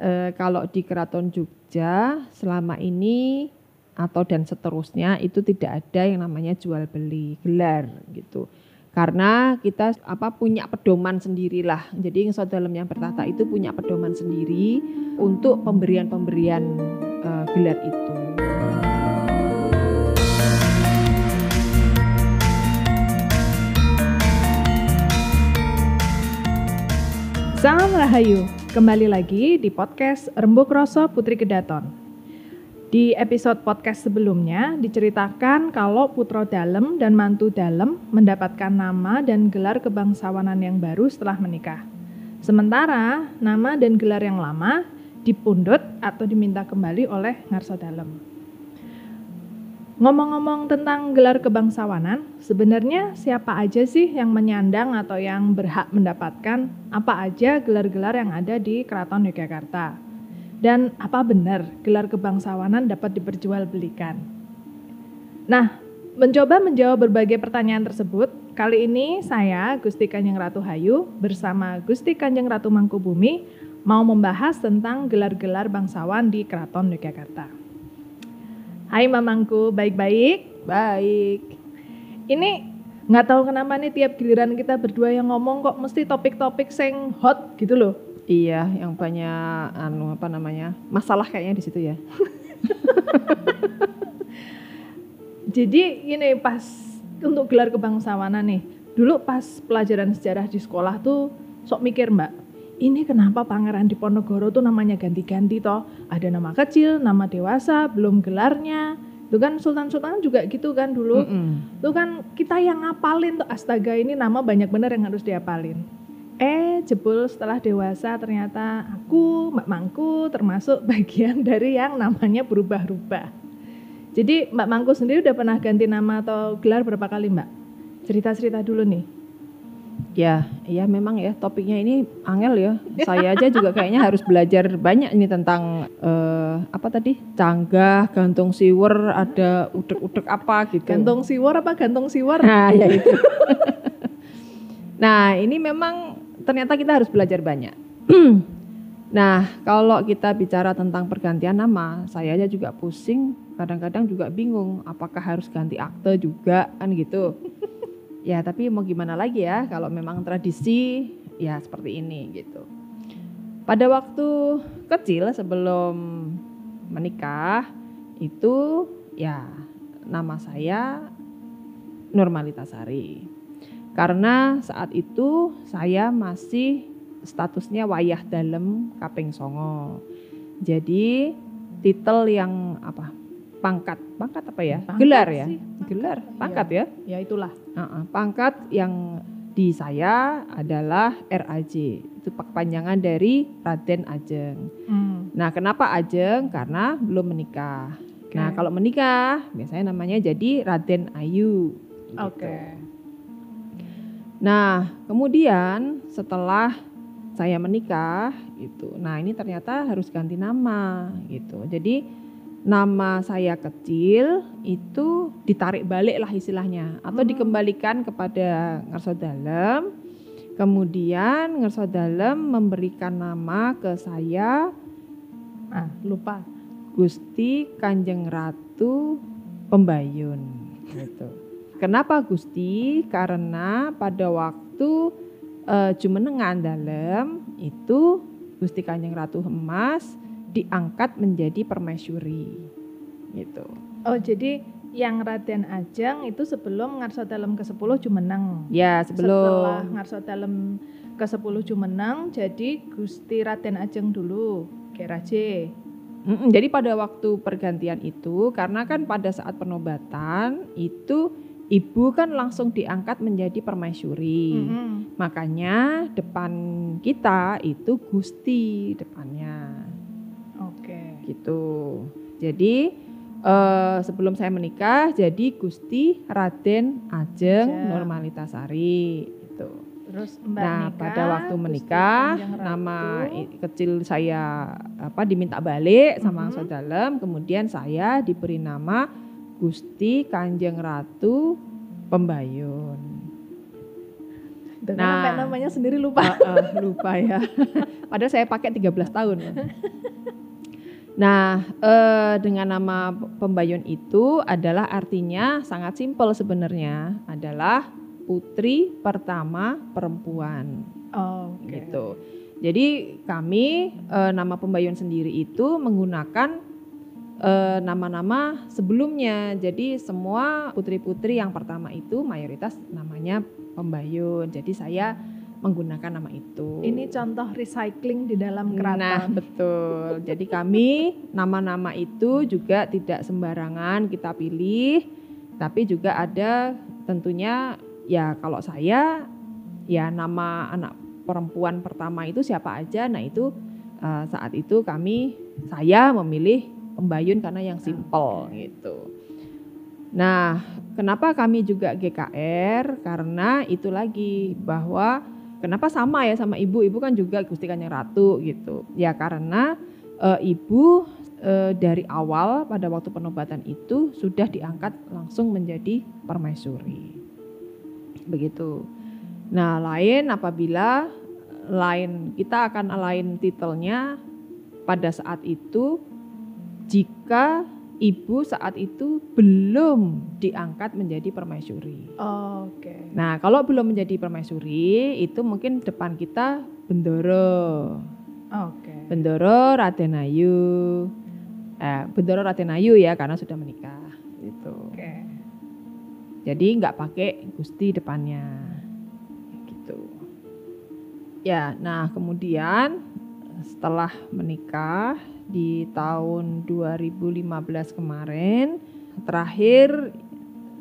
eh, kalau di Keraton Jogja selama ini atau dan seterusnya itu tidak ada yang namanya jual beli gelar gitu. Karena kita apa punya pedoman sendirilah. Jadi Ngso Dalem yang bertata itu punya pedoman sendiri untuk pemberian-pemberian eh, gelar itu. Salam Rahayu, kembali lagi di podcast Rembuk Roso Putri Kedaton. Di episode podcast sebelumnya diceritakan kalau Putro Dalem dan Mantu Dalem mendapatkan nama dan gelar kebangsawanan yang baru setelah menikah. Sementara nama dan gelar yang lama dipundut atau diminta kembali oleh Ngarso Dalem. Ngomong-ngomong tentang gelar kebangsawanan, sebenarnya siapa aja sih yang menyandang atau yang berhak mendapatkan apa aja gelar-gelar yang ada di Keraton Yogyakarta? Dan apa benar gelar kebangsawanan dapat diperjualbelikan? Nah, mencoba menjawab berbagai pertanyaan tersebut, kali ini saya, Gusti Kanjeng Ratu Hayu, bersama Gusti Kanjeng Ratu Mangkubumi, mau membahas tentang gelar-gelar bangsawan di Keraton Yogyakarta. Hai mamangku, baik-baik? Baik. Ini nggak tahu kenapa nih tiap giliran kita berdua yang ngomong kok mesti topik-topik sing hot gitu loh. Iya, yang banyak anu apa namanya? Masalah kayaknya di situ ya. Jadi ini pas untuk gelar kebangsawanan nih. Dulu pas pelajaran sejarah di sekolah tuh sok mikir mbak, ini kenapa pangeran Diponegoro tuh namanya ganti-ganti toh? Ada nama kecil, nama dewasa, belum gelarnya. Itu kan sultan-sultan juga gitu kan dulu. Mm-mm. Itu kan kita yang ngapalin tuh astaga ini nama banyak bener yang harus diapalin. Eh jebul setelah dewasa ternyata aku, Mbak Mangku termasuk bagian dari yang namanya berubah-ubah. Jadi Mbak Mangku sendiri udah pernah ganti nama atau gelar berapa kali Mbak? Cerita-cerita dulu nih. Ya, iya memang ya topiknya ini angel ya. Saya aja juga kayaknya harus belajar banyak ini tentang eh, apa tadi? Canggah, gantung siwer, ada udek-udek apa gitu. Gantung siwar apa gantung siwar? Nah, ya itu. nah, ini memang ternyata kita harus belajar banyak. nah, kalau kita bicara tentang pergantian nama, saya aja juga pusing, kadang-kadang juga bingung apakah harus ganti akte juga kan gitu. Ya, tapi mau gimana lagi ya kalau memang tradisi ya seperti ini gitu. Pada waktu kecil sebelum menikah itu ya nama saya Nurmalita Sari. Karena saat itu saya masih statusnya wayah dalam kaping songo. Jadi titel yang apa? Pangkat, pangkat apa ya? Pangkat Gelar ya? sih, Gelar, Iya. pangkat ya? Ya itulah. Uh-uh, Pangkat yang di saya adalah RAJ. Itu panjangan dari Raden Ajeng. Hmm. Nah, kenapa Ajeng? Karena belum menikah. Nah, Oke. kalau menikah biasanya namanya jadi Raden Ayu. gitu. Oke. Nah, kemudian setelah saya menikah gitu. Nah, ini ternyata harus ganti nama gitu. Jadi nama saya kecil itu ditarik balik lah istilahnya atau Hmm. dikembalikan kepada Ngerso Dalem. Kemudian Ngerso Dalem memberikan nama ke saya Ah, lupa. Gusti Kanjeng Ratu Pembayun gitu. Kenapa Gusti? Karena pada waktu eh, Jumenengan dalam itu Gusti Kanjeng Ratu Emas diangkat menjadi permaisuri gitu. Oh, jadi yang Raden Ajeng itu sebelum Ngarso Dalem ke-10 Jumeneng. Ya Setelah sebelum Ngarso Dalem ke-10 Jumeneng jadi Gusti Raden Ajeng dulu, Geraje. Mm-mm, jadi pada waktu pergantian itu karena kan pada saat penobatan itu ibu kan langsung diangkat menjadi permaisuri. Mm-mm. Makanya depan kita itu Gusti depannya. Gitu. Jadi eh, sebelum saya menikah jadi Gusti Raden Ajeng Ajeng. Nurmalitasari itu. Terus Mbak Nah, nikah, pada waktu menikah nama kecil saya apa diminta balik sama Mhm. Angsa Dalem, kemudian saya diberi nama Gusti Kanjeng Ratu Pembayun. Nah. Sampai namanya sendiri lupa. Ah, ah, lupa ya. Padahal saya pakai 13 tahun. Nah, eh, dengan nama Pembayun itu adalah artinya sangat simpel sebenarnya, adalah putri pertama perempuan Oh, oke. gitu. Jadi kami eh, nama Pembayun sendiri itu menggunakan eh, nama-nama sebelumnya. Jadi semua putri-putri yang pertama itu mayoritas namanya Pembayun. Jadi saya menggunakan nama itu. Ini contoh recycling di dalam Nah, keraton. betul. Jadi kami nama-nama itu juga tidak sembarangan kita pilih, tapi juga ada tentunya ya kalau saya ya nama anak perempuan pertama itu siapa aja. Nah, itu eh, saat itu kami saya memilih Pembayun karena yang simple gitu. Nah, kenapa kami juga GKR? Karena itu lagi bahwa kenapa sama ya sama ibu? Ibu kan juga Gusti Kanjeng Ratu gitu. Ya karena eh, ibu eh, dari awal pada waktu penobatan itu sudah diangkat langsung menjadi permaisuri. Begitu. Nah, lain apabila lain kita akan lain titelnya pada saat itu jika ibu saat itu belum diangkat menjadi permaisuri. Oh, Oke. Nah, kalau belum menjadi permaisuri, itu mungkin depan kita Bendoro. Oke. Bendoro Radenayu. Eh, Bendoro Radenayu ya karena sudah menikah gitu. Oke. Jadi nggak pakai Gusti depannya. Gitu. Ya, nah kemudian setelah menikah di tahun 2015 kemarin terakhir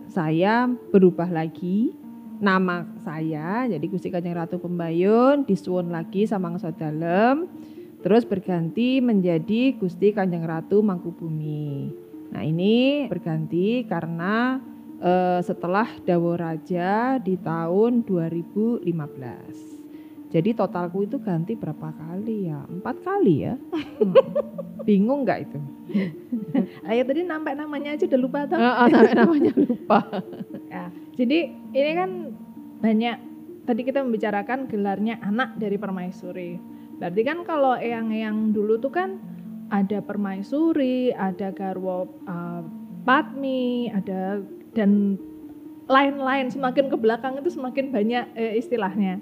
saya berubah lagi nama saya jadi Gusti Kanjeng Ratu Pembayun disuwun lagi sama Ngso Dalem terus berganti menjadi Gusti Kanjeng Ratu Mangkubumi. Nah, ini berganti karena eh, setelah Dawo Raja di tahun 2015. Jadi totalku itu ganti berapa kali ya? Empat kali ya. Hmm. Bingung nggak itu? Ayo tadi nampak namanya aja udah lupa tuh. Heeh, sampai namanya lupa. Ya, jadi ini kan banyak tadi kita membicarakan gelarnya anak dari permaisuri. Berarti kan kalau yang yang dulu tuh kan ada permaisuri, ada garwo uh, patmi, ada dan lain-lain semakin ke belakang itu semakin banyak eh, istilahnya.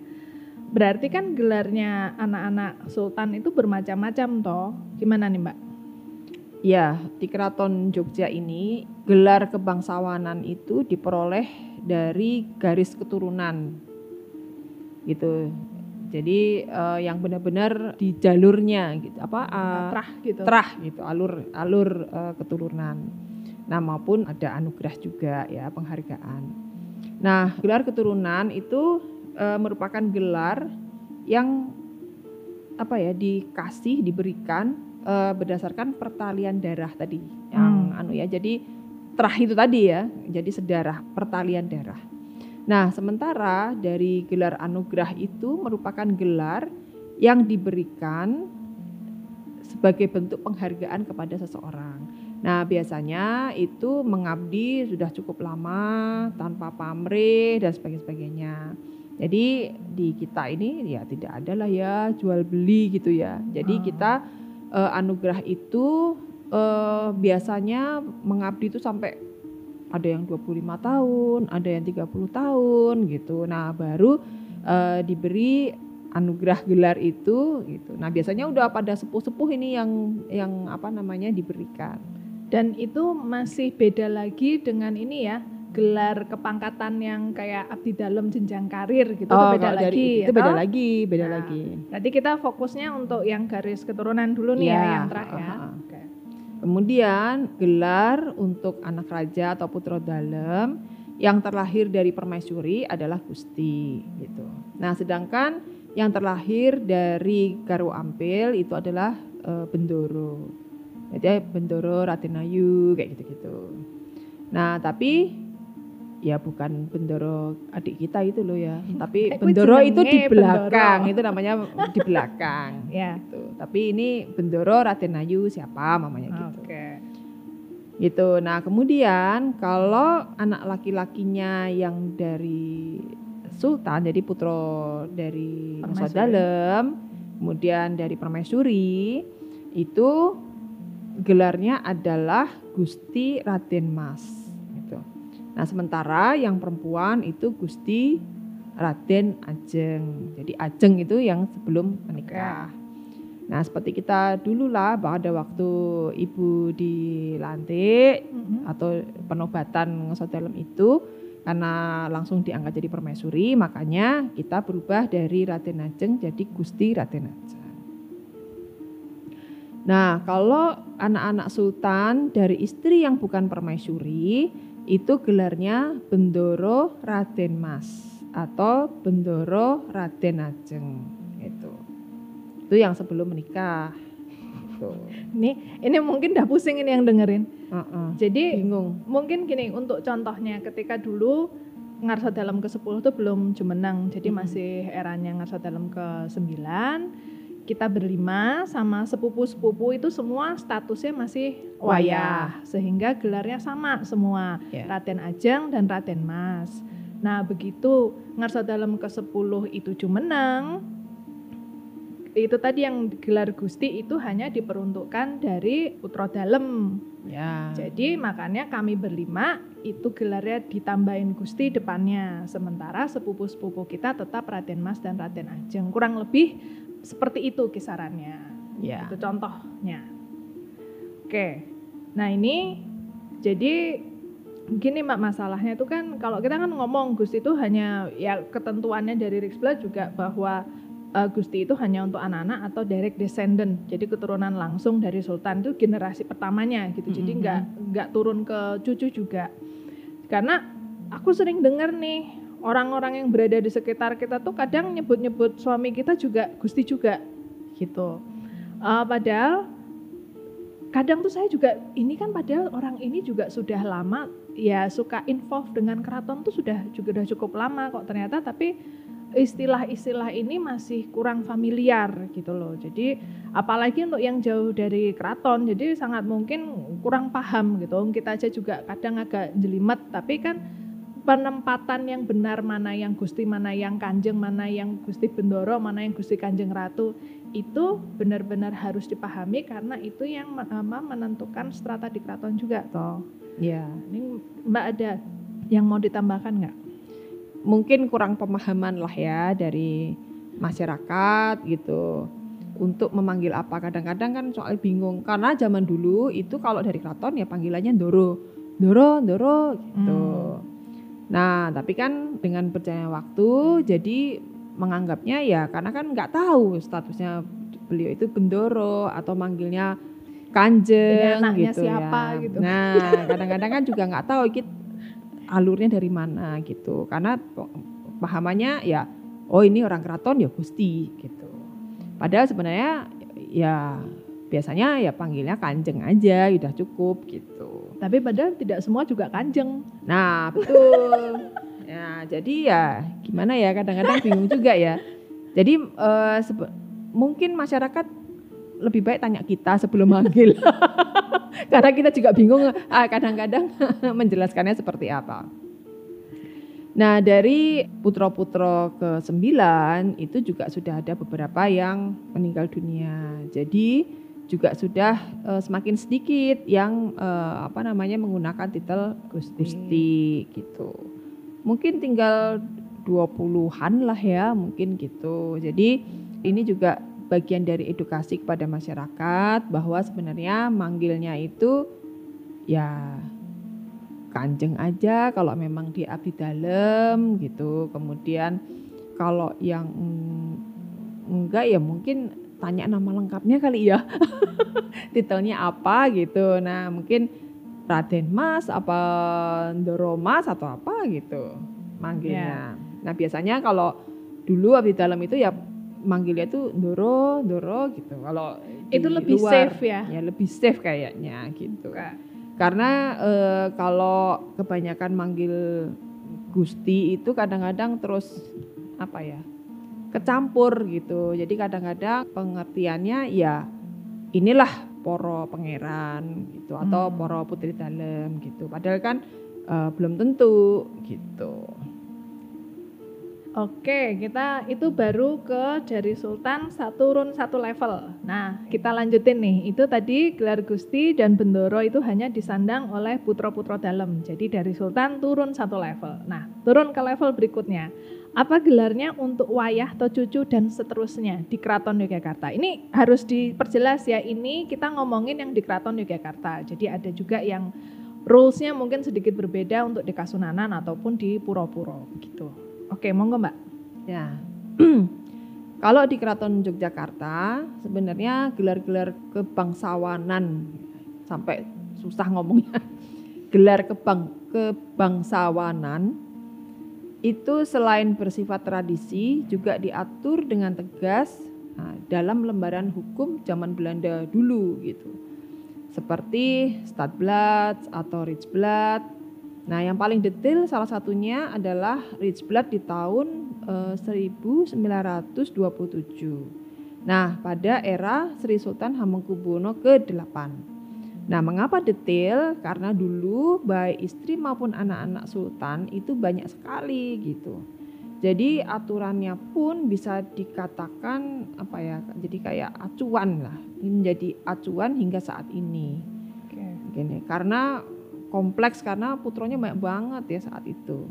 Berarti kan gelarnya anak-anak sultan itu bermacam-macam toh. Gimana nih, Mbak? Ya, di Keraton Jogja ini gelar kebangsawanan itu diperoleh dari garis keturunan. Gitu. Jadi eh, yang benar-benar di jalurnya gitu apa eh, Terah gitu. terah gitu, alur alur eh, keturunan. Nah, maupun ada anugerah juga ya, penghargaan. Nah, gelar keturunan itu eh, merupakan gelar yang apa ya dikasih diberikan eh, berdasarkan pertalian darah tadi. Yang anu ya jadi terah itu tadi ya jadi sedarah pertalian darah. Nah sementara dari gelar anugerah itu merupakan gelar yang diberikan sebagai bentuk penghargaan kepada seseorang. Nah biasanya itu mengabdi sudah cukup lama tanpa pamrih dan sebagainya jadi di kita ini ya tidak ada lah ya jual beli gitu ya. Jadi Ah. kita eh, anugerah itu eh, biasanya mengabdi itu sampai ada yang 25 tahun, ada yang 30 tahun gitu. Nah, baru eh, diberi anugerah gelar itu gitu. Nah, biasanya udah pada sepuh-sepuh ini yang yang apa namanya diberikan. Dan itu masih beda lagi dengan ini ya, gelar kepangkatan yang kayak abdi dalam jenjang karir gitu tuh beda kalau Oh, dari lagi. itu ya beda toh? lagi, beda Nah, lagi. Berarti kita fokusnya untuk yang garis keturunan dulu nih ya, Iya, yang terakhir. ya. ah, ah. Oke. Kemudian gelar untuk anak raja atau putra dalam yang terlahir dari permaisuri adalah Gusti gitu. Nah, sedangkan yang terlahir dari Garwo Ampil itu adalah eh, Bendoro. Jadi Bendoro Ratenayu kayak gitu-gitu. Nah, tapi ya bukan Bendoro adik kita itu loh ya, tapi Eh, Bendoro itu di belakang, Bendoro. itu namanya di belakang Ya. gitu. Tapi ini Bendoro Ratenayu siapa mamanya gitu. Oke. Gitu. Nah, kemudian kalau anak laki-lakinya yang dari sultan jadi putra dari. Nusa Dalem kemudian dari permaisuri itu gelarnya adalah Gusti Raden Mas. Nah, sementara yang perempuan itu Gusti Raden Ajeng. Jadi Ajeng itu yang sebelum menikah. Nah, seperti kita dulu lah pada waktu ibu dilantik Mhm. atau penobatan ngesot dalam itu karena langsung diangkat jadi permaisuri, makanya kita berubah dari Raden Ajeng jadi Gusti Raden Ajeng. Nah, kalau anak-anak sultan dari istri yang bukan permaisuri itu gelarnya Bendoro Raden Mas atau Bendoro Raden Ajeng gitu. Itu yang sebelum menikah. Gitu. Ini ini mungkin udah pusing ini yang dengerin. Heeh. Jadi Bingung. mungkin gini untuk contohnya ketika dulu Ngarsa dalam ke-10 itu belum Jumeneng. Jadi Mhm. masih eranya Ngarsa dalam ke-9. Kita berlima sama sepupu-sepupu itu semua statusnya masih wayah sehingga gelarnya sama semua. Ya. Raden Ajeng dan Raden Mas. Nah, begitu Ngarsa dalam ke-10 itu Jumeneng, itu tadi yang gelar Gusti itu hanya diperuntukkan dari Putra Dalem. Ya. Jadi makanya kami berlima itu gelarnya ditambahin Gusti depannya. Sementara sepupu-sepupu kita tetap Raden Mas dan Raden Ajeng. Kurang lebih seperti itu kisarannya. Ya. Itu contohnya. Oke. Nah ini jadi gini Mbak masalahnya itu kan kalau kita kan ngomong Gusti itu hanya ya ketentuannya dari Riksbla juga bahwa eh, Gusti itu hanya untuk anak-anak atau direct descendant. Jadi keturunan langsung dari sultan itu generasi pertamanya gitu. Jadi Mhm. nggak nggak turun ke cucu juga. Karena aku sering dengar nih orang-orang yang berada di sekitar kita tuh kadang nyebut-nyebut suami kita juga Gusti juga gitu. Eh, padahal kadang tuh saya juga ini kan padahal orang ini juga sudah lama ya suka involve dengan keraton tuh sudah juga udah cukup lama kok ternyata tapi istilah-istilah ini masih kurang familiar gitu loh. Jadi apalagi untuk yang jauh dari keraton jadi sangat mungkin kurang paham gitu. Kita aja juga kadang agak jelimet tapi kan penempatan yang benar mana yang Gusti mana yang Kanjeng mana yang Gusti Bendoro mana yang Gusti Kanjeng Ratu itu benar-benar harus dipahami karena itu yang menentukan strata di keraton juga toh. Ya. Ini Mbak ada yang mau ditambahkan nggak? mungkin kurang pemahaman lah ya dari masyarakat gitu untuk memanggil apa kadang-kadang kan soal bingung karena zaman dulu itu kalau dari keraton ya panggilannya Ndoro Ndoro Ndoro gitu Hmm. Nah tapi kan dengan berjalannya waktu jadi menganggapnya ya karena kan nggak tahu statusnya beliau itu Bendoro atau manggilnya Kanjeng anaknya gitu siapa ya. gitu. Nah, kadang-kadang kan juga nggak tahu gitu alurnya dari mana gitu karena pahamannya ya oh ini orang keraton ya Gusti gitu padahal sebenarnya ya biasanya ya panggilnya kanjeng aja udah cukup gitu Tapi padahal tidak semua juga kanjeng. nah betul ya jadi ya gimana ya kadang-kadang bingung juga ya jadi sebe- mungkin masyarakat lebih baik tanya kita sebelum manggil karena kita juga bingung ah, kadang-kadang menjelaskannya seperti apa. Nah dari putra-putra ke sembilan itu juga sudah ada beberapa yang meninggal dunia. Jadi juga sudah eh, semakin sedikit yang eh, apa namanya menggunakan titel Gusti. Gusti gitu. Mungkin tinggal 20-an lah ya mungkin gitu. Jadi ini juga bagian dari edukasi kepada masyarakat bahwa sebenarnya manggilnya itu ya kanjeng aja kalau memang di abdi dalam gitu. Kemudian kalau yang mm, enggak ya mungkin tanya nama lengkapnya kali ya. Titelnya apa gitu. Nah, mungkin Raden Mas apa Ndoro Mas atau apa gitu manggilnya. Nah, biasanya kalau dulu abdi dalam itu ya manggilnya itu Ndoro, Ndoro gitu. Kalau Itu lebih luar, safe ya. Ya lebih safe kayaknya gitu. Karena eh, kalau kebanyakan manggil Gusti itu kadang-kadang terus apa ya? Kecampur gitu. Jadi kadang-kadang pengertiannya ya inilah poro pangeran gitu atau Hmm. poro putri dalem gitu. Padahal kan eh, belum tentu gitu. Oke, kita itu baru ke dari Sultan satu turun satu level. Nah, kita lanjutin nih. Itu tadi gelar Gusti dan Bendoro itu hanya disandang oleh putra-putra dalam. Jadi dari Sultan turun satu level. Nah, turun ke level berikutnya. Apa gelarnya untuk wayah atau cucu dan seterusnya di Keraton Yogyakarta? Ini harus diperjelas ya. Ini kita ngomongin yang di Keraton Yogyakarta. Jadi ada juga yang rulesnya mungkin sedikit berbeda untuk di Kasunanan ataupun di Puro-Puro gitu. Oke, monggo Mbak. Ya. Kalau di Keraton Yogyakarta sebenarnya gelar-gelar kebangsawanan sampai susah ngomongnya. Gelar kebang kebangsawanan itu selain bersifat tradisi juga diatur dengan tegas nah, dalam lembaran hukum zaman Belanda dulu gitu. Seperti Stadblad atau Rietsblad Nah, yang paling detail salah satunya adalah Blood di tahun eh, 1927. Nah, pada era Sri Sultan Hamengkubuwono ke-8. Nah, mengapa detail? Karena dulu baik istri maupun anak-anak sultan itu banyak sekali gitu. Jadi aturannya pun bisa dikatakan apa ya? Jadi kayak acuan lah. Menjadi acuan hingga saat ini. Oke. Gini, karena kompleks karena putronya banyak banget ya saat itu.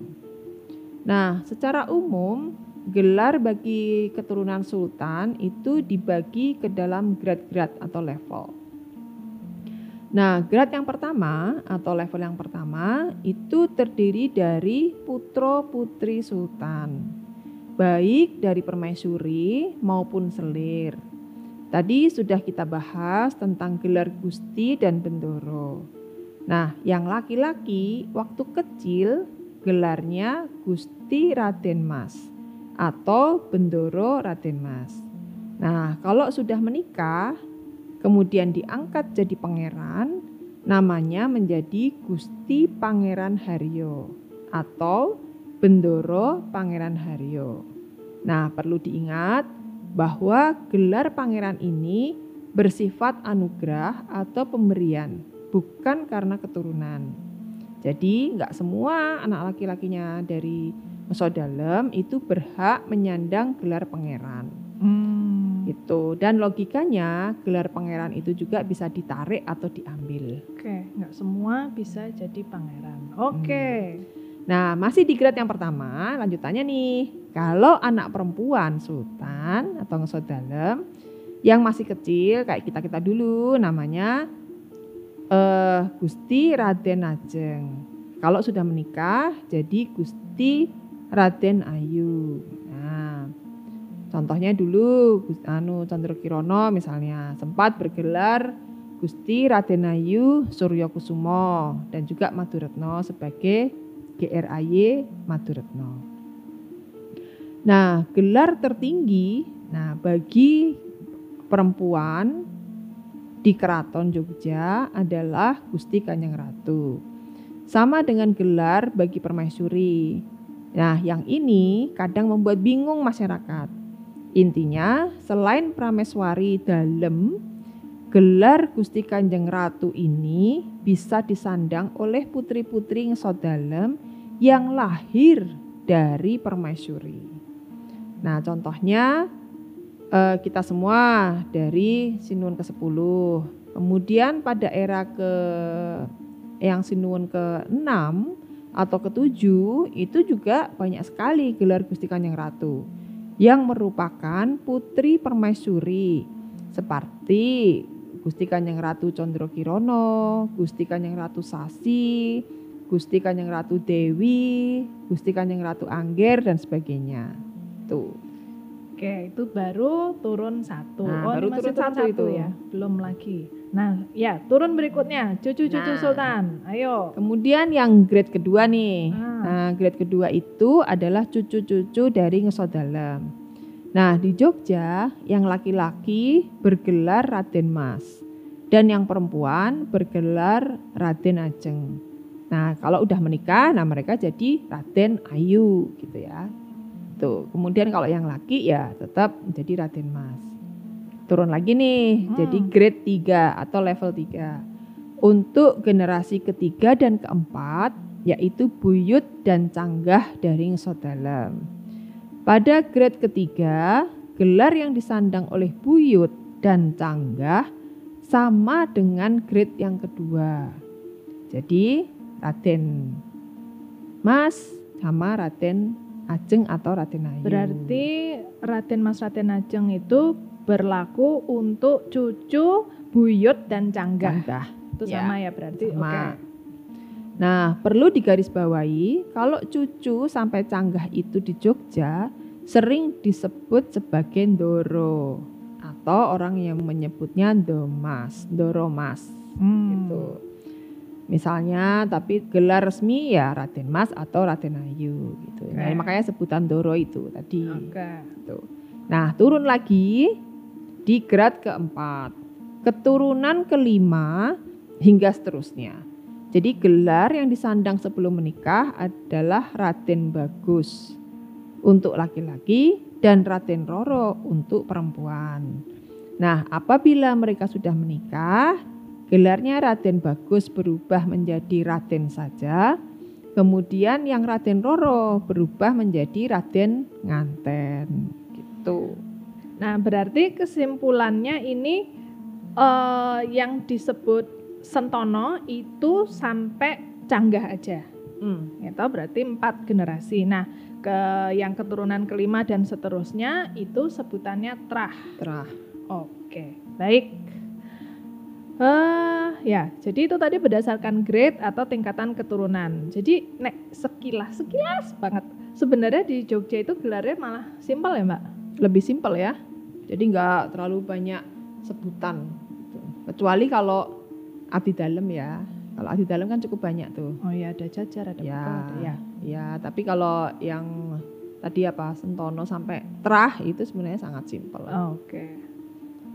Nah, secara umum gelar bagi keturunan sultan itu dibagi ke dalam grade-grade atau level. Nah, grade yang pertama atau level yang pertama itu terdiri dari putra-putri sultan. Baik dari permaisuri maupun selir. Tadi sudah kita bahas tentang gelar gusti dan bendoro. Nah, yang laki-laki waktu kecil gelarnya Gusti Raden Mas atau Bendoro Raden Mas. Nah, kalau sudah menikah, kemudian diangkat jadi pangeran, namanya menjadi Gusti Pangeran Haryo atau Bendoro Pangeran Haryo. Nah, perlu diingat bahwa gelar pangeran ini bersifat anugerah atau pemberian bukan karena keturunan. Jadi nggak semua anak laki-lakinya dari Meso Dalam itu berhak menyandang gelar pangeran. Hmm. Itu dan logikanya gelar pangeran itu juga bisa ditarik atau diambil. Oke, nggak semua bisa jadi pangeran. Oke. Hmm. Nah, masih di grade yang pertama, lanjutannya nih. Kalau anak perempuan sultan atau ngesodalem yang masih kecil kayak kita-kita dulu namanya uh, Gusti Raden Ajeng. Kalau sudah menikah jadi Gusti Raden Ayu. Contohnya dulu anu Chandra Kirono misalnya sempat bergelar Gusti Raden Ayu Suryo Kusumo dan juga Maduretno sebagai GRAY Maduretno. Nah, gelar tertinggi nah bagi perempuan di Keraton Jogja adalah Gusti Kanjeng Ratu. Sama dengan gelar bagi permaisuri. Nah, yang ini kadang membuat bingung masyarakat. Intinya, selain Prameswari dalam, gelar Gusti Kanjeng Ratu ini bisa disandang oleh putri-putri ngesodalem yang lahir dari permaisuri. Nah, contohnya uh, kita semua dari Sinuun ke-10. Kemudian pada era ke yang Sinuun ke-6 atau ke-7 itu juga banyak sekali gelar Gusti Kanjeng Ratu yang merupakan putri permaisuri seperti Gusti Kanjeng Ratu Condro Kirono, Gusti Kanjeng Ratu Sasi, Gusti Kanjeng Ratu Dewi, Gusti Kanjeng Ratu Angger dan sebagainya. Tuh. Oke, itu baru turun satu. Nah, oh, baru turun satu, itu ya, belum lagi. Nah, ya turun berikutnya, cucu-cucu nah, Sultan. Ayo. Kemudian yang grade kedua nih. Ah. Nah, grade kedua itu adalah cucu-cucu dari Ngesodalam. Nah, di Jogja yang laki-laki bergelar Raden Mas dan yang perempuan bergelar Raden Ajeng. Nah, kalau udah menikah, nah mereka jadi Raden Ayu gitu ya. Tuh. Kemudian kalau yang laki ya tetap menjadi Raden Mas. Turun lagi nih, hmm. jadi grade 3 atau level 3. Untuk generasi ketiga dan keempat, yaitu buyut dan canggah dari Ngesodalam. Pada grade ketiga, gelar yang disandang oleh buyut dan canggah sama dengan grade yang kedua. Jadi Raden Mas sama Raden Ajeng atau Raden Ayu. Berarti Raden Mas Raden Ajeng itu berlaku untuk cucu, buyut dan canggah. canggah. Itu Ya, sama ya berarti. sama. Oke. Nah, perlu digarisbawahi kalau cucu sampai canggah itu di Jogja sering disebut sebagai Ndoro atau orang yang menyebutnya Ndomas, Ndoromas Hmm. gitu. Misalnya tapi gelar resmi ya Raden Mas atau Raden Ayu gitu. Nah, Oke. makanya sebutan Ndoro itu tadi. Oke. Gitu. Nah, turun lagi di grade keempat. Keturunan kelima hingga seterusnya. Jadi gelar yang disandang sebelum menikah adalah Raden Bagus untuk laki-laki dan Raden Roro untuk perempuan. Nah, apabila mereka sudah menikah, gelarnya Raden Bagus berubah menjadi Raden saja. Kemudian yang Raden Roro berubah menjadi Raden Nganten gitu. Nah, berarti kesimpulannya ini eh, yang disebut sentono itu sampai canggah aja. Hmm. Itu berarti empat generasi. Nah, ke yang keturunan kelima dan seterusnya itu sebutannya trah. Terah. Oke, baik. Eh ya, jadi itu tadi berdasarkan grade atau tingkatan keturunan. Jadi nek sekilas, sekilas banget. Sebenarnya di Jogja itu gelarnya malah simpel ya, Mbak. Lebih simpel ya. Jadi nggak terlalu banyak sebutan. gitu. Kecuali kalau abdi dalam ya. Kalau abdi dalam kan cukup banyak tuh. Oh ya, ada jajar, ada Ya. bekal, ada- ya. Ya, tapi kalau yang tadi apa Sentono sampai terah itu sebenarnya sangat simpel. Oke.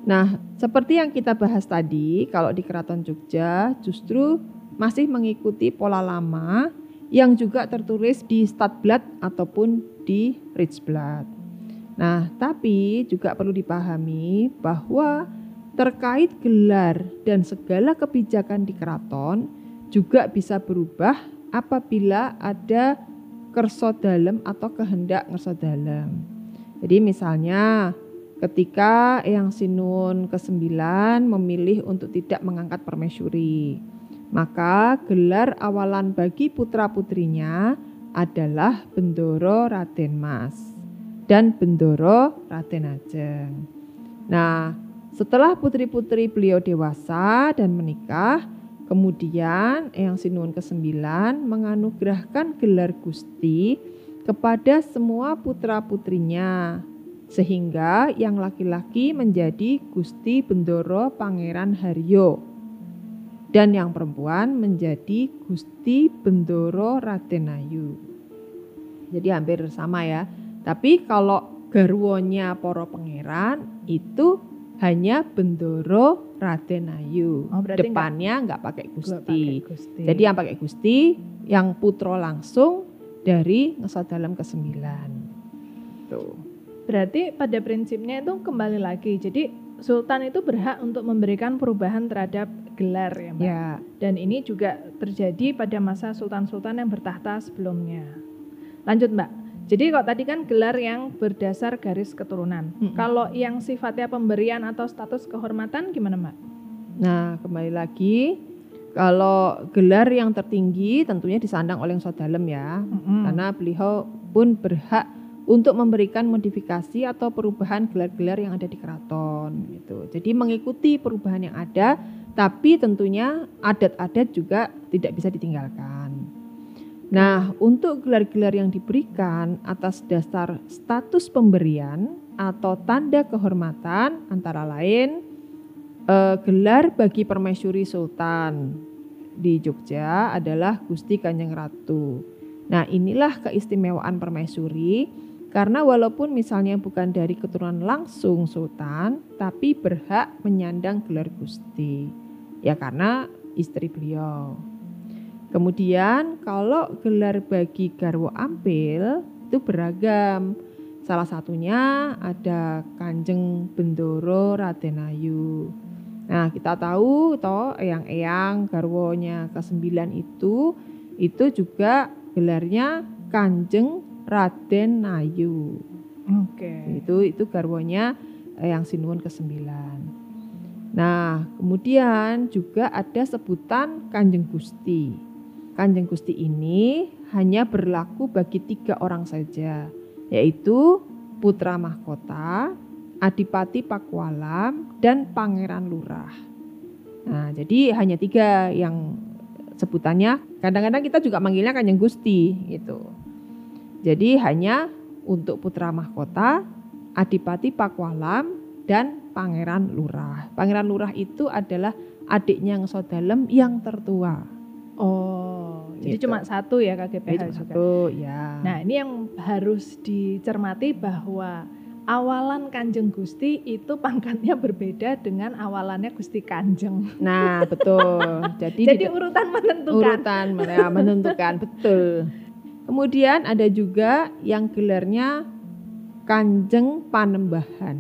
Nah, seperti yang kita bahas tadi, kalau di Keraton Jogja justru masih mengikuti pola lama yang juga tertulis di Stadblad ataupun di Rijksblad. Nah, tapi juga perlu dipahami bahwa terkait gelar dan segala kebijakan di keraton juga bisa berubah apabila ada kerso dalem atau kehendak ngerso dalem. Jadi misalnya ketika Eyang Sinun ke-9 memilih untuk tidak mengangkat permaisuri, maka gelar awalan bagi putra-putrinya adalah Bendoro Raden Mas dan Bendoro Raden Ajeng. Nah, setelah putri-putri beliau dewasa dan menikah, kemudian Eyang Sinun ke-9 menganugerahkan gelar Gusti kepada semua putra-putrinya sehingga yang laki-laki menjadi Gusti Bendoro Pangeran Haryo dan yang perempuan menjadi Gusti Bendoro Raden Ayu. Jadi hampir sama ya. Tapi kalau garwonya poro pangeran itu hanya Bendoro Raden Ayu. Oh, Depannya nggak pakai Gusti. Gusti. Jadi yang pakai Gusti, yang putro langsung dari Ngesodalam ke-9. Tuh. Berarti pada prinsipnya itu kembali lagi. Jadi sultan itu berhak untuk memberikan perubahan terhadap gelar ya, Mbak. Ya, Dan ini juga terjadi pada masa sultan-sultan yang bertahta sebelumnya. Lanjut, Mbak. Jadi kok tadi kan gelar yang berdasar garis keturunan. Mm-mm. Kalau yang sifatnya pemberian atau status kehormatan gimana, Mbak? Nah, kembali lagi kalau gelar yang tertinggi tentunya disandang oleh Sodalem ya. Mm-mm. Karena beliau pun berhak untuk memberikan modifikasi atau perubahan gelar-gelar yang ada di keraton gitu. Jadi mengikuti perubahan yang ada, tapi tentunya adat-adat juga tidak bisa ditinggalkan. Nah, untuk gelar-gelar yang diberikan atas dasar status pemberian atau tanda kehormatan antara lain eh, gelar bagi permaisuri sultan di Jogja adalah Gusti Kanjeng Ratu. Nah, inilah keistimewaan permaisuri karena walaupun misalnya bukan dari keturunan langsung sultan, tapi berhak menyandang gelar Gusti. Ya karena istri beliau. Kemudian kalau gelar bagi Garwo Ampil itu beragam. Salah satunya ada Kanjeng Bendoro Raden Ayu. Nah, kita tahu toh eyang-eyang garwonya ke-9 itu itu juga gelarnya Kanjeng Raden Ayu Oke. Itu itu garwonya Eyang Sinuwun ke-9. Nah, kemudian juga ada sebutan Kanjeng Gusti. Kanjeng Gusti ini hanya berlaku bagi tiga orang saja, yaitu putra mahkota, adipati Pakualam, dan pangeran lurah. Nah, jadi hanya tiga yang sebutannya. Kadang-kadang kita juga manggilnya Kanjeng Gusti gitu. Jadi hanya untuk putra mahkota, adipati Pakualam, dan pangeran lurah. Pangeran lurah itu adalah adiknya yang Sodalem yang tertua. Oh, jadi Gitu. cuma satu ya KGPH Itu juga. satu, ya. Nah, ini yang harus dicermati bahwa awalan Kanjeng Gusti itu pangkatnya berbeda dengan awalannya Gusti Kanjeng. Nah, betul. Jadi, Jadi di- urutan menentukan. urutan ya, menentukan betul. Kemudian ada juga yang gelarnya Kanjeng Panembahan.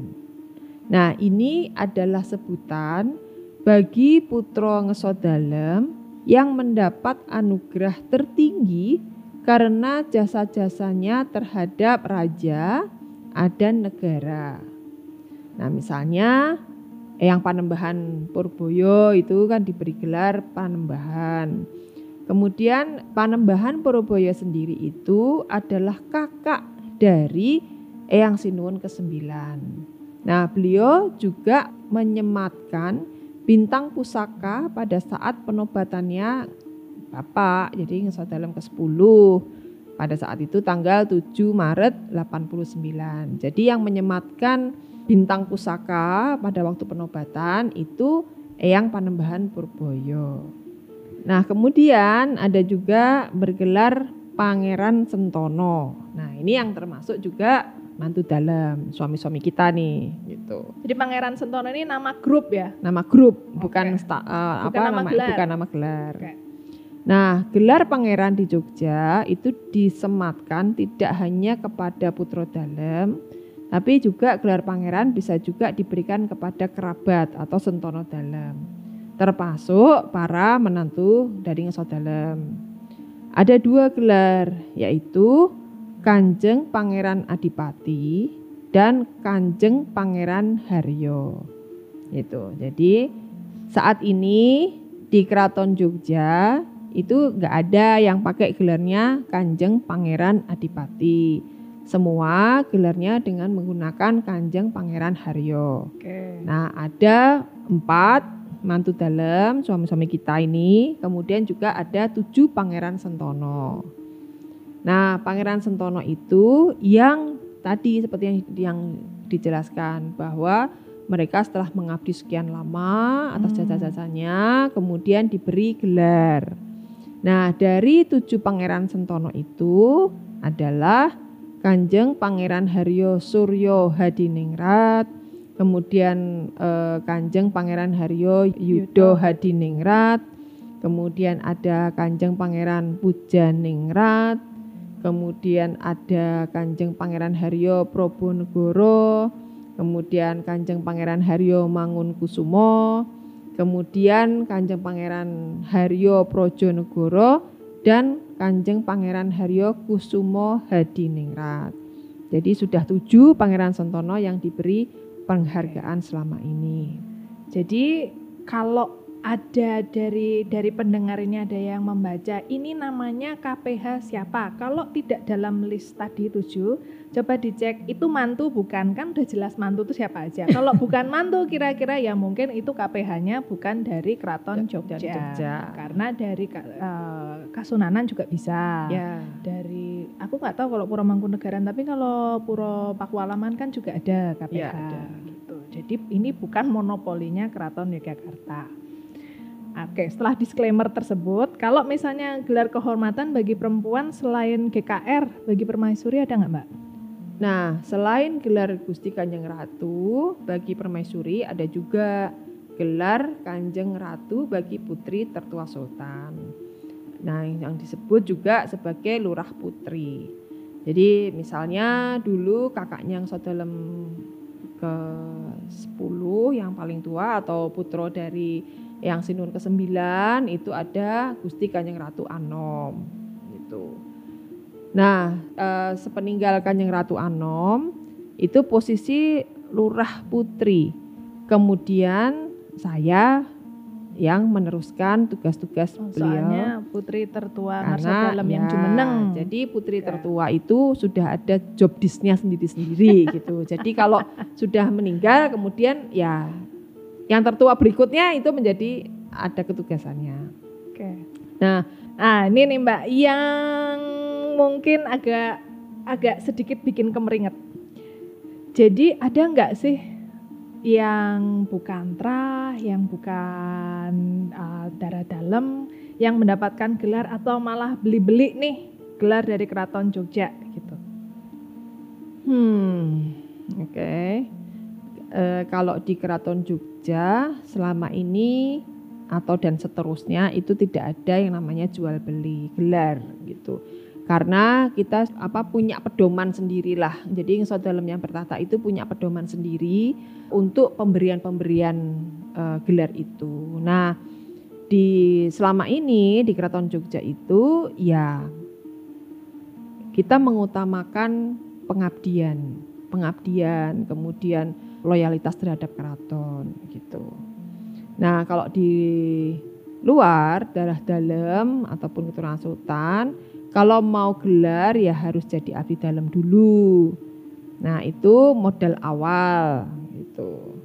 Nah, ini adalah sebutan bagi putra ngesodalem yang mendapat anugerah tertinggi karena jasa-jasanya terhadap raja dan negara. Nah, misalnya Eyang Panembahan Purboyo itu kan diberi gelar Panembahan. Kemudian Panembahan Purboyo sendiri itu adalah kakak dari Eyang Sinuwun ke-9. Nah, beliau juga menyematkan bintang pusaka pada saat penobatannya Bapak, jadi dalam ke-10. Pada saat itu tanggal 7 Maret 89. Jadi yang menyematkan bintang pusaka pada waktu penobatan itu Eyang Panembahan Purboyo. Nah, kemudian ada juga bergelar Pangeran Sentono. Nah, ini yang termasuk juga mantu dalam suami-suami kita nih, gitu. Jadi Pangeran Sentono ini nama grup ya. Nama grup, bukan Oke. sta- eh, Bukan apa nama nama gelar. bukan nama gelar. Oke. Nah, gelar pangeran di Jogja itu disematkan tidak hanya kepada putra dalam, tapi juga gelar pangeran bisa juga diberikan kepada kerabat atau sentono dalam, termasuk para menantu dari ngeso dalam. Ada dua gelar, yaitu Kanjeng Pangeran Adipati dan Kanjeng Pangeran Haryo. Itu. Jadi saat ini di Keraton Jogja itu nggak ada yang pakai gelarnya Kanjeng Pangeran Adipati. Semua gelarnya dengan menggunakan Kanjeng Pangeran Haryo. Oke. Nah, ada empat mantu dalam suami-suami kita ini. Kemudian juga ada tujuh Pangeran Sentono. Nah, Pangeran Sentono itu yang tadi seperti yang, yang dijelaskan bahwa mereka setelah mengabdi sekian lama atas Hmm. jasa-jasanya, kemudian diberi gelar. Nah, dari tujuh Pangeran Sentono itu adalah Kanjeng Pangeran Haryo Suryo Hadiningrat, kemudian eh, Kanjeng Pangeran Haryo Yudo Yudo. Hadiningrat, kemudian ada Kanjeng Pangeran Pujaningrat, kemudian ada Kanjeng Pangeran Haryo Probonegoro, kemudian Kanjeng Pangeran Haryo Mangunkusumo, kemudian Kanjeng Pangeran Haryo Projonegoro dan Kanjeng Pangeran Haryo Kusumo Hadiningrat. Jadi sudah tujuh Pangeran Sentono yang diberi penghargaan selama ini. Jadi kalau ada dari dari pendengar ini ada yang membaca ini namanya KPH siapa? Kalau tidak dalam list tadi tujuh, coba dicek itu mantu bukan kan udah jelas mantu itu siapa aja. Kalau bukan mantu kira-kira ya mungkin itu KPH-nya bukan dari Keraton Jogja. Dari Jogja. Karena dari eh, Kasunanan juga bisa. Ya. Dari aku nggak tahu kalau Puro Mangkunegaran tapi kalau Puro Pakualaman kan juga ada KPH. Ya, ada. Gitu. Jadi ini bukan monopolinya Keraton Yogyakarta. Oke, setelah disclaimer tersebut, kalau misalnya gelar kehormatan bagi perempuan selain GKR, bagi permaisuri ada nggak Mbak? Nah, selain gelar Gusti Kanjeng Ratu bagi permaisuri ada juga gelar Kanjeng Ratu bagi putri tertua sultan. Nah, yang disebut juga sebagai lurah putri. Jadi misalnya dulu kakaknya yang dalam ke 10 yang paling tua atau putro dari yang Sinun ke-9 itu ada Gusti Kanjeng Ratu Anom gitu. Nah, eh, sepeninggal Kanjeng Ratu Anom, itu posisi lurah putri. Kemudian saya yang meneruskan tugas-tugas Oh, beliau. Soalnya putri tertua Karena Dalam yang ya, jumeneng. Jadi putri Ya. tertua itu sudah ada job disknya sendiri-sendiri gitu. Jadi kalau sudah meninggal kemudian ya yang tertua berikutnya itu menjadi ada ketugasannya. Oke. Nah, Nah, ini nih Mbak yang mungkin agak agak sedikit bikin kemeringet. Jadi ada nggak sih yang bukan trah, yang bukan uh, darah dalam, yang mendapatkan gelar atau malah beli-beli nih gelar dari Keraton Jogja gitu? hmm, oke. Eh, kalau di Keraton Jogja selama ini atau dan seterusnya itu tidak ada yang namanya jual beli gelar gitu. Karena kita apa punya pedoman sendirilah. Jadi Ngesot Dalam yang bertata itu punya pedoman sendiri untuk pemberian-pemberian eh, gelar itu. Nah, di selama ini di Keraton Jogja itu ya kita mengutamakan pengabdian, pengabdian, kemudian loyalitas terhadap keraton gitu. Nah, kalau di luar darah dalam ataupun keturunan sultan, kalau mau gelar ya harus jadi abdi dalam dulu. Nah, itu modal awal gitu.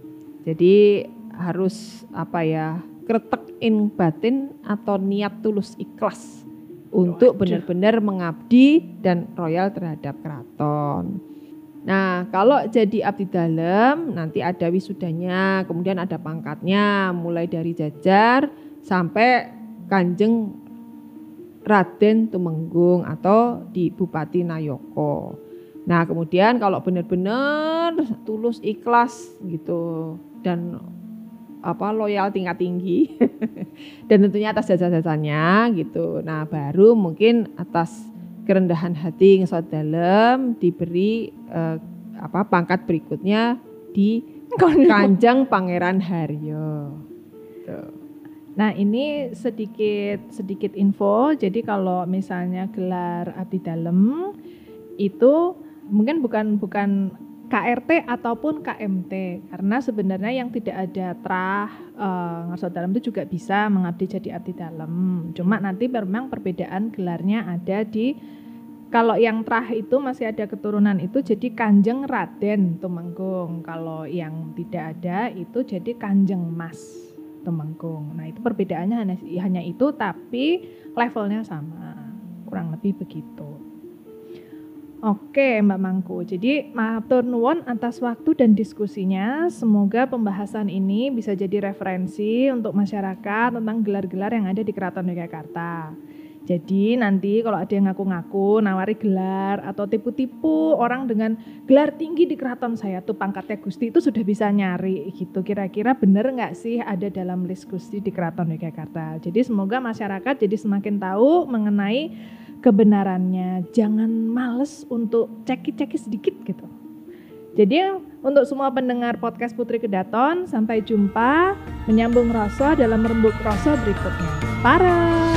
Jadi harus apa ya? kretekin batin atau niat tulus ikhlas untuk benar-benar mengabdi dan royal terhadap keraton. Nah, kalau jadi abdi dalam nanti ada wisudanya, kemudian ada pangkatnya mulai dari jajar sampai Kanjeng Raden Tumenggung atau di Bupati Nayoko. Nah, kemudian kalau benar-benar tulus ikhlas gitu dan apa loyal tingkat tinggi dan tentunya atas jasa-jasanya gitu. Nah, baru mungkin atas kerendahan hati ngesot dalam diberi eh, apa pangkat berikutnya di Kanjeng Pangeran Haryo. Tuh. Nah ini sedikit sedikit info. Jadi kalau misalnya gelar abdi dalam itu mungkin bukan bukan KRT ataupun KMT karena sebenarnya yang tidak ada trah eh, dalam itu juga bisa mengabdi jadi abdi dalam. Cuma nanti memang perbedaan gelarnya ada di kalau yang trah itu masih ada keturunan itu jadi Kanjeng Raden Tumenggung. Kalau yang tidak ada itu jadi Kanjeng Mas Tumenggung. Nah, itu perbedaannya hanya, hanya itu tapi levelnya sama. Kurang lebih begitu. Oke, Mbak Mangku. Jadi, matur nuwun atas waktu dan diskusinya. Semoga pembahasan ini bisa jadi referensi untuk masyarakat tentang gelar-gelar yang ada di Keraton Yogyakarta. Jadi nanti kalau ada yang ngaku-ngaku nawari gelar atau tipu-tipu orang dengan gelar tinggi di keraton saya tuh pangkatnya Gusti itu sudah bisa nyari gitu. Kira-kira bener nggak sih ada dalam list Gusti di keraton Yogyakarta. Jadi semoga masyarakat jadi semakin tahu mengenai kebenarannya. Jangan males untuk ceki-ceki sedikit gitu. Jadi untuk semua pendengar podcast Putri Kedaton, sampai jumpa menyambung rasa dalam rembuk rasa berikutnya. Para